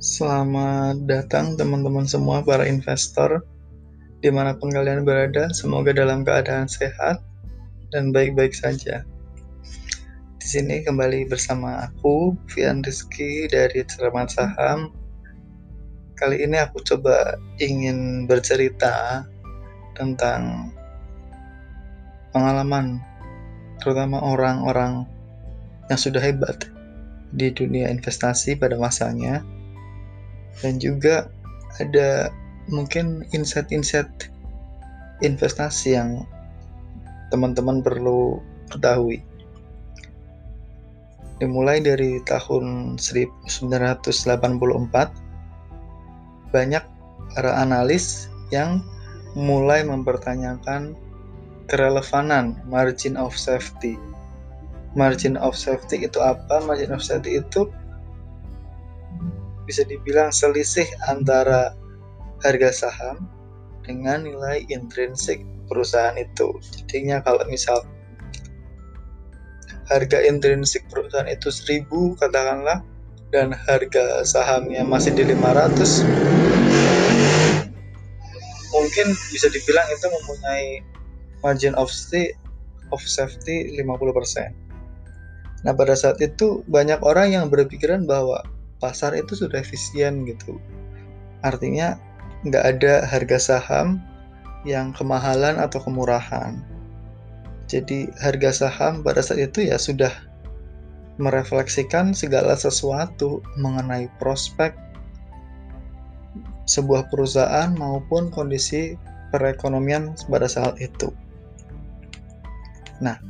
Selamat datang teman-teman semua para investor. Di mana pun kalian berada semoga dalam keadaan sehat dan baik-baik saja. Di sini kembali bersama aku Vian Rizky dari Cermat Saham. Kali ini aku coba ingin bercerita tentang pengalaman terutama orang-orang yang sudah hebat di dunia investasi pada masanya dan juga ada mungkin insight-insight investasi yang teman-teman perlu ketahui. Dimulai dari tahun 1984, banyak para analis yang mulai mempertanyakan kerelevanan margin of safety. Margin of safety itu apa? Margin of safety itu bisa dibilang selisih antara harga saham dengan nilai intrinsik perusahaan itu. Jadinya kalau misal harga intrinsik perusahaan itu 1000 katakanlah dan harga sahamnya masih di 500 mungkin bisa dibilang itu mempunyai margin of safety of safety 50%. Nah, pada saat itu banyak orang yang berpikiran bahwa pasar itu sudah efisien gitu. Artinya nggak ada harga saham yang kemahalan atau kemurahan. Jadi harga saham pada saat itu ya sudah merefleksikan segala sesuatu mengenai prospek sebuah perusahaan maupun kondisi perekonomian pada saat itu. Nah,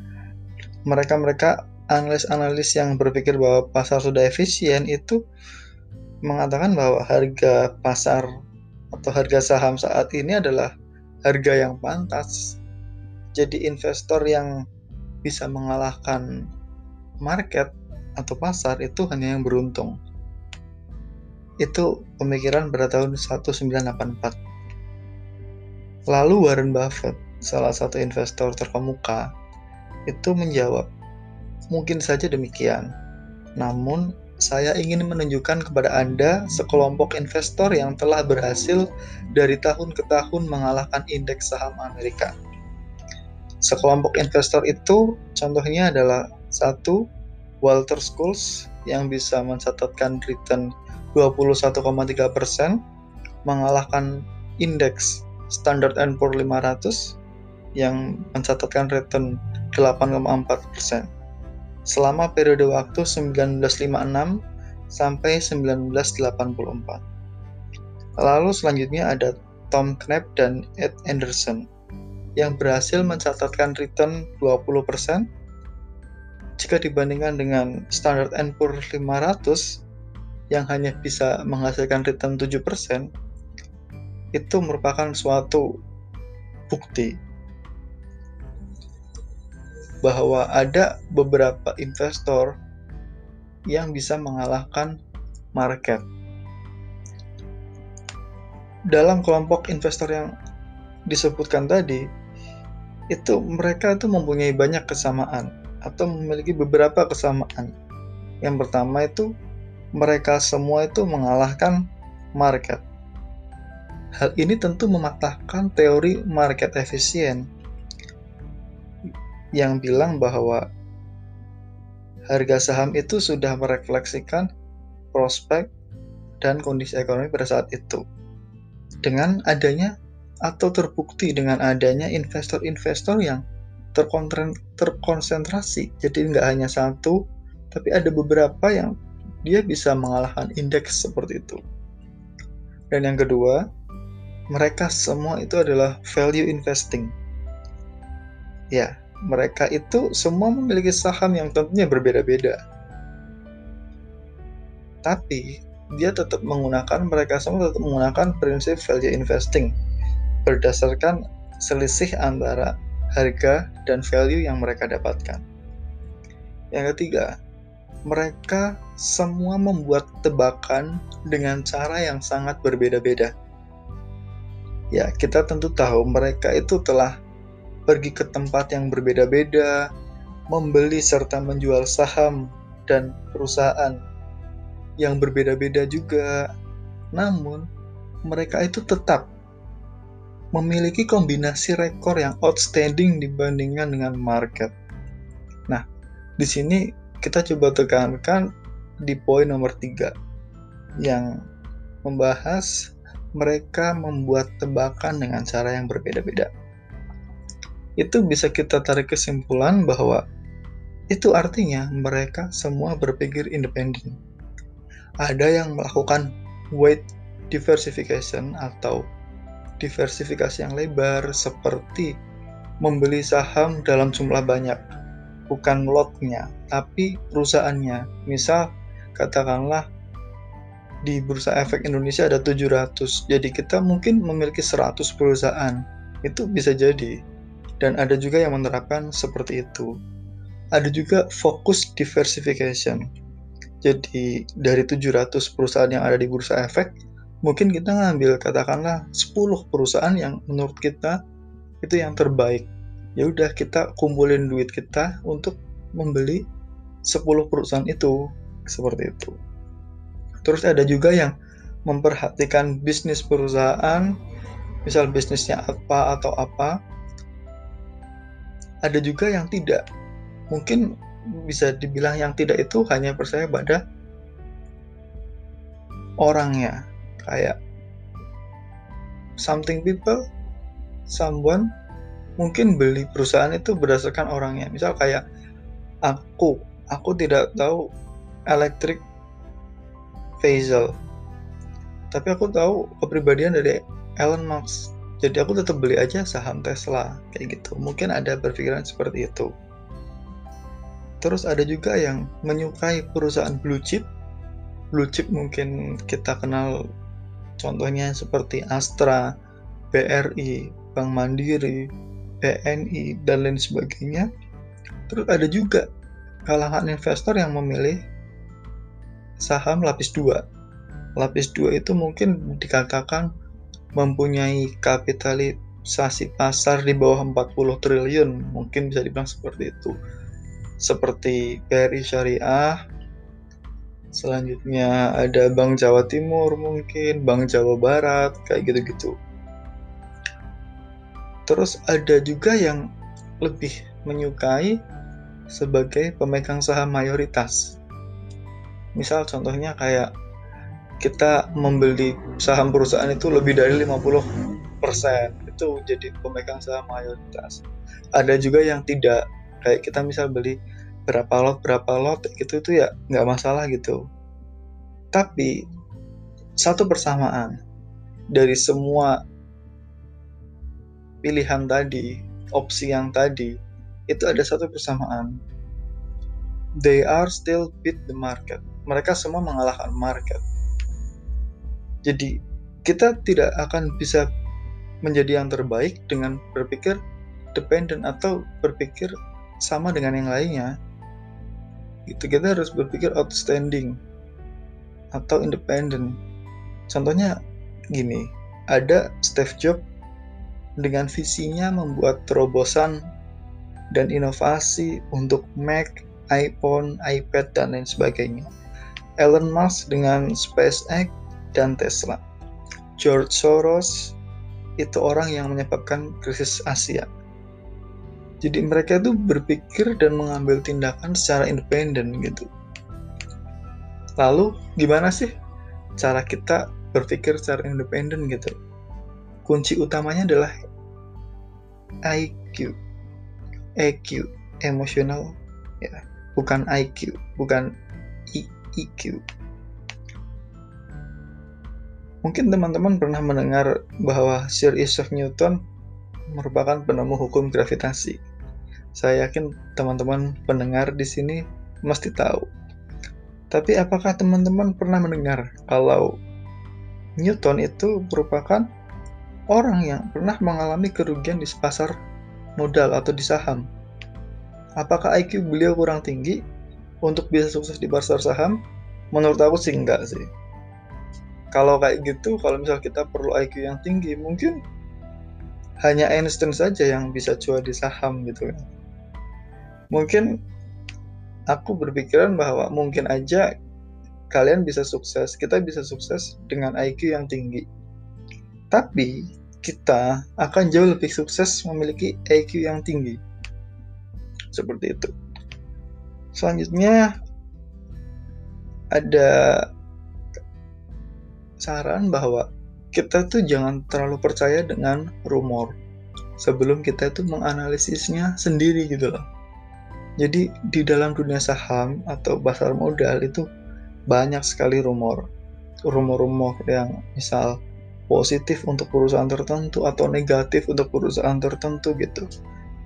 mereka-mereka analis-analis yang berpikir bahwa pasar sudah efisien itu mengatakan bahwa harga pasar atau harga saham saat ini adalah harga yang pantas. Jadi investor yang bisa mengalahkan market atau pasar itu hanya yang beruntung. Itu pemikiran pada tahun 1984. Lalu Warren Buffett, salah satu investor terkemuka, itu menjawab, Mungkin saja demikian. Namun, saya ingin menunjukkan kepada Anda sekelompok investor yang telah berhasil dari tahun ke tahun mengalahkan indeks saham Amerika. Sekelompok investor itu contohnya adalah satu Walter Schultz yang bisa mencatatkan return 21,3 persen mengalahkan indeks Standard Poor's 500 yang mencatatkan return 8,4 persen selama periode waktu 1956 sampai 1984. Lalu selanjutnya ada Tom Knapp dan Ed Anderson yang berhasil mencatatkan return 20% jika dibandingkan dengan Standard Poor's 500 yang hanya bisa menghasilkan return 7%, itu merupakan suatu bukti bahwa ada beberapa investor yang bisa mengalahkan market. Dalam kelompok investor yang disebutkan tadi, itu mereka itu mempunyai banyak kesamaan atau memiliki beberapa kesamaan. Yang pertama itu mereka semua itu mengalahkan market. Hal ini tentu mematahkan teori market efisien yang bilang bahwa harga saham itu sudah merefleksikan prospek dan kondisi ekonomi pada saat itu. Dengan adanya atau terbukti dengan adanya investor-investor yang terkonsentrasi, jadi nggak hanya satu, tapi ada beberapa yang dia bisa mengalahkan indeks seperti itu. Dan yang kedua, mereka semua itu adalah value investing. Ya, mereka itu semua memiliki saham yang tentunya berbeda-beda. Tapi dia tetap menggunakan mereka semua tetap menggunakan prinsip value investing berdasarkan selisih antara harga dan value yang mereka dapatkan. Yang ketiga, mereka semua membuat tebakan dengan cara yang sangat berbeda-beda. Ya, kita tentu tahu mereka itu telah pergi ke tempat yang berbeda-beda, membeli serta menjual saham dan perusahaan yang berbeda-beda juga. Namun, mereka itu tetap memiliki kombinasi rekor yang outstanding dibandingkan dengan market. Nah, di sini kita coba tekankan di poin nomor tiga yang membahas mereka membuat tebakan dengan cara yang berbeda-beda. Itu bisa kita tarik kesimpulan bahwa itu artinya mereka semua berpikir independen. Ada yang melakukan weight diversification atau diversifikasi yang lebar seperti membeli saham dalam jumlah banyak, bukan lotnya, tapi perusahaannya. Misal, katakanlah di Bursa Efek Indonesia ada 700, jadi kita mungkin memiliki 100 perusahaan. Itu bisa jadi. Dan ada juga yang menerapkan seperti itu. Ada juga fokus diversification. Jadi dari 700 perusahaan yang ada di Bursa Efek, mungkin kita ngambil katakanlah 10 perusahaan yang menurut kita itu yang terbaik. Ya udah kita kumpulin duit kita untuk membeli 10 perusahaan itu seperti itu. Terus ada juga yang memperhatikan bisnis perusahaan, misal bisnisnya apa atau apa. Ada juga yang tidak. Mungkin bisa dibilang yang tidak itu hanya percaya pada orangnya. Kayak something people someone mungkin beli perusahaan itu berdasarkan orangnya. Misal kayak aku. Aku tidak tahu elektrik Faisal. Tapi aku tahu kepribadian dari Elon Musk jadi aku tetap beli aja saham Tesla kayak gitu mungkin ada berpikiran seperti itu terus ada juga yang menyukai perusahaan blue chip blue chip mungkin kita kenal Contohnya seperti Astra, BRI, Bank Mandiri, BNI, dan lain sebagainya. Terus ada juga kalangan investor yang memilih saham lapis 2. Lapis 2 itu mungkin dikatakan mempunyai kapitalisasi pasar di bawah 40 triliun, mungkin bisa dibilang seperti itu. Seperti BRI Syariah, Selanjutnya ada Bank Jawa Timur mungkin, Bank Jawa Barat, kayak gitu-gitu. Terus ada juga yang lebih menyukai sebagai pemegang saham mayoritas. Misal contohnya kayak kita membeli saham perusahaan itu lebih dari 50% itu jadi pemegang saham mayoritas. Ada juga yang tidak. Kayak kita misal beli berapa lot berapa lot gitu itu ya nggak masalah gitu. Tapi satu persamaan dari semua pilihan tadi opsi yang tadi itu ada satu persamaan. They are still beat the market. Mereka semua mengalahkan market jadi kita tidak akan bisa menjadi yang terbaik dengan berpikir dependent atau berpikir sama dengan yang lainnya itu kita harus berpikir outstanding atau independent contohnya gini ada Steve Jobs dengan visinya membuat terobosan dan inovasi untuk Mac, iPhone, iPad, dan lain sebagainya. Elon Musk dengan SpaceX dan Tesla. George Soros itu orang yang menyebabkan krisis Asia. Jadi mereka itu berpikir dan mengambil tindakan secara independen gitu. Lalu gimana sih cara kita berpikir secara independen gitu? Kunci utamanya adalah IQ, EQ, emosional ya, bukan IQ, bukan EQ. Mungkin teman-teman pernah mendengar bahwa Sir Isaac Newton merupakan penemu hukum gravitasi. Saya yakin teman-teman pendengar di sini mesti tahu. Tapi apakah teman-teman pernah mendengar kalau Newton itu merupakan orang yang pernah mengalami kerugian di pasar modal atau di saham? Apakah IQ beliau kurang tinggi untuk bisa sukses di pasar saham? Menurut aku sih enggak sih. Kalau kayak gitu, kalau misal kita perlu IQ yang tinggi, mungkin hanya Einstein saja yang bisa jual di saham gitu kan mungkin aku berpikiran bahwa mungkin aja kalian bisa sukses, kita bisa sukses dengan IQ yang tinggi. Tapi kita akan jauh lebih sukses memiliki IQ yang tinggi. Seperti itu. Selanjutnya ada saran bahwa kita tuh jangan terlalu percaya dengan rumor sebelum kita itu menganalisisnya sendiri gitu loh. Jadi di dalam dunia saham atau pasar modal itu banyak sekali rumor. Rumor-rumor yang misal positif untuk perusahaan tertentu atau negatif untuk perusahaan tertentu gitu.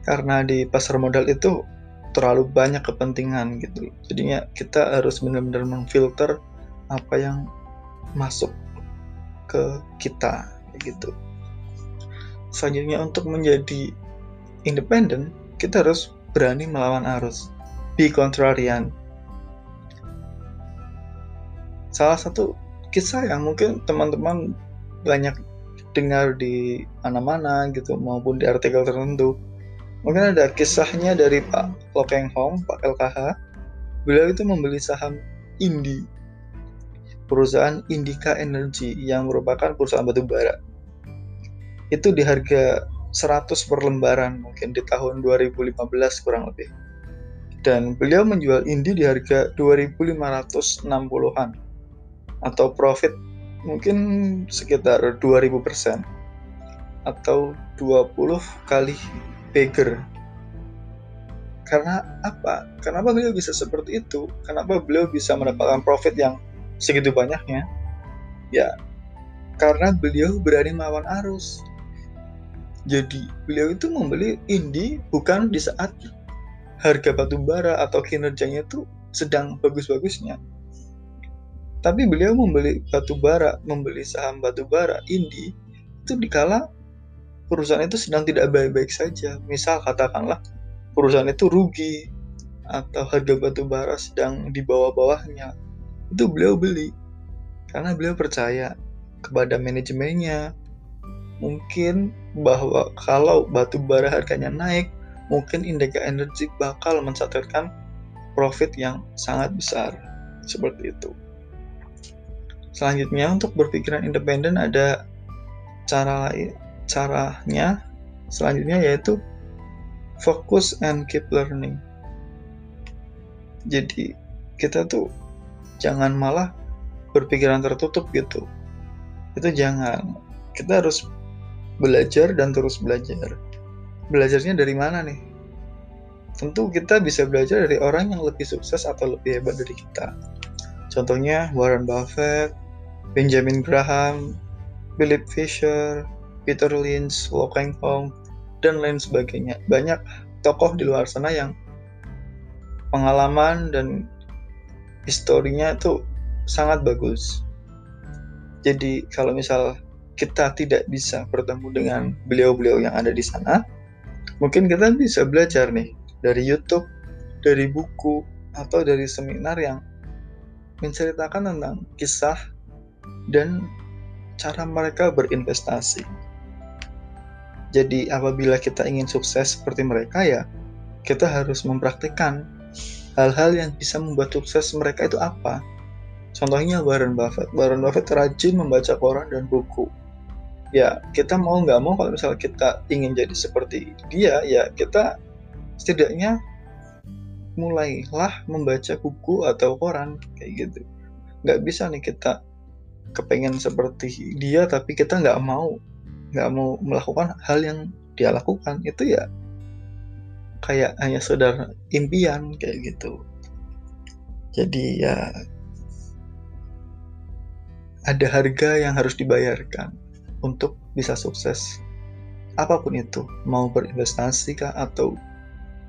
Karena di pasar modal itu terlalu banyak kepentingan gitu. Jadinya kita harus benar-benar memfilter apa yang masuk ke kita gitu. Selanjutnya untuk menjadi independen, kita harus berani melawan arus. Be contrarian. Salah satu kisah yang mungkin teman-teman banyak dengar di mana-mana gitu maupun di artikel tertentu. Mungkin ada kisahnya dari Pak Lokeng Hong, Pak LKH. Beliau itu membeli saham Indi, perusahaan Indika Energy yang merupakan perusahaan batu bara. Itu di harga 100 per lembaran mungkin di tahun 2015 kurang lebih. Dan beliau menjual Indi di harga 2560-an atau profit mungkin sekitar 2000% atau 20 kali bigger. Karena apa? Kenapa beliau bisa seperti itu? Kenapa beliau bisa mendapatkan profit yang segitu banyaknya? Ya, karena beliau berani melawan arus jadi beliau itu membeli Indi bukan di saat harga batu bara atau kinerjanya itu sedang bagus-bagusnya. Tapi beliau membeli batu bara, membeli saham batu bara Indi itu dikala perusahaan itu sedang tidak baik-baik saja. Misal katakanlah perusahaan itu rugi atau harga batu bara sedang di bawah-bawahnya. Itu beliau beli karena beliau percaya kepada manajemennya, mungkin bahwa kalau batu bara harganya naik, mungkin Indika Energy bakal mencatatkan profit yang sangat besar. Seperti itu. Selanjutnya untuk berpikiran independen ada cara lain caranya selanjutnya yaitu fokus and keep learning. Jadi kita tuh jangan malah berpikiran tertutup gitu. Itu jangan. Kita harus belajar dan terus belajar. Belajarnya dari mana nih? Tentu kita bisa belajar dari orang yang lebih sukses atau lebih hebat dari kita. Contohnya Warren Buffett, Benjamin Graham, Philip Fisher, Peter Lynch, Lo Kang Hong, dan lain sebagainya. Banyak tokoh di luar sana yang pengalaman dan historinya itu sangat bagus. Jadi kalau misal kita tidak bisa bertemu dengan beliau-beliau yang ada di sana, mungkin kita bisa belajar nih dari YouTube, dari buku, atau dari seminar yang menceritakan tentang kisah dan cara mereka berinvestasi. Jadi apabila kita ingin sukses seperti mereka ya, kita harus mempraktikkan hal-hal yang bisa membuat sukses mereka itu apa. Contohnya Warren Buffett. Warren Buffett rajin membaca koran dan buku ya kita mau nggak mau kalau misalnya kita ingin jadi seperti dia ya kita setidaknya mulailah membaca buku atau koran kayak gitu nggak bisa nih kita kepengen seperti dia tapi kita nggak mau nggak mau melakukan hal yang dia lakukan itu ya kayak hanya sekedar impian kayak gitu. Jadi ya ada harga yang harus dibayarkan untuk bisa sukses apa pun itu. Mau berinvestasi kah atau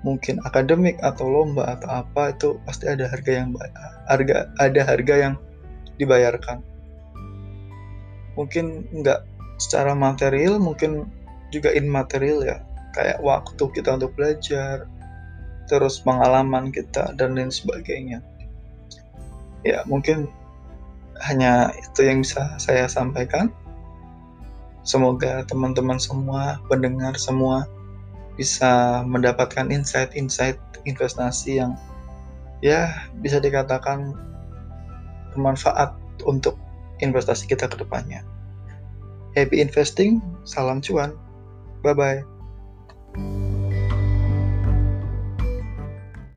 mungkin akademik atau lomba atau apa itu pasti ada harga yang harga ada harga yang dibayarkan. Mungkin nggak secara material mungkin juga immaterial ya kayak waktu kita untuk belajar terus pengalaman kita dan lain sebagainya ya mungkin hanya itu yang bisa saya sampaikan Semoga teman-teman semua, pendengar semua bisa mendapatkan insight-insight investasi yang ya bisa dikatakan bermanfaat untuk investasi kita ke depannya. Happy investing, salam cuan. Bye bye. you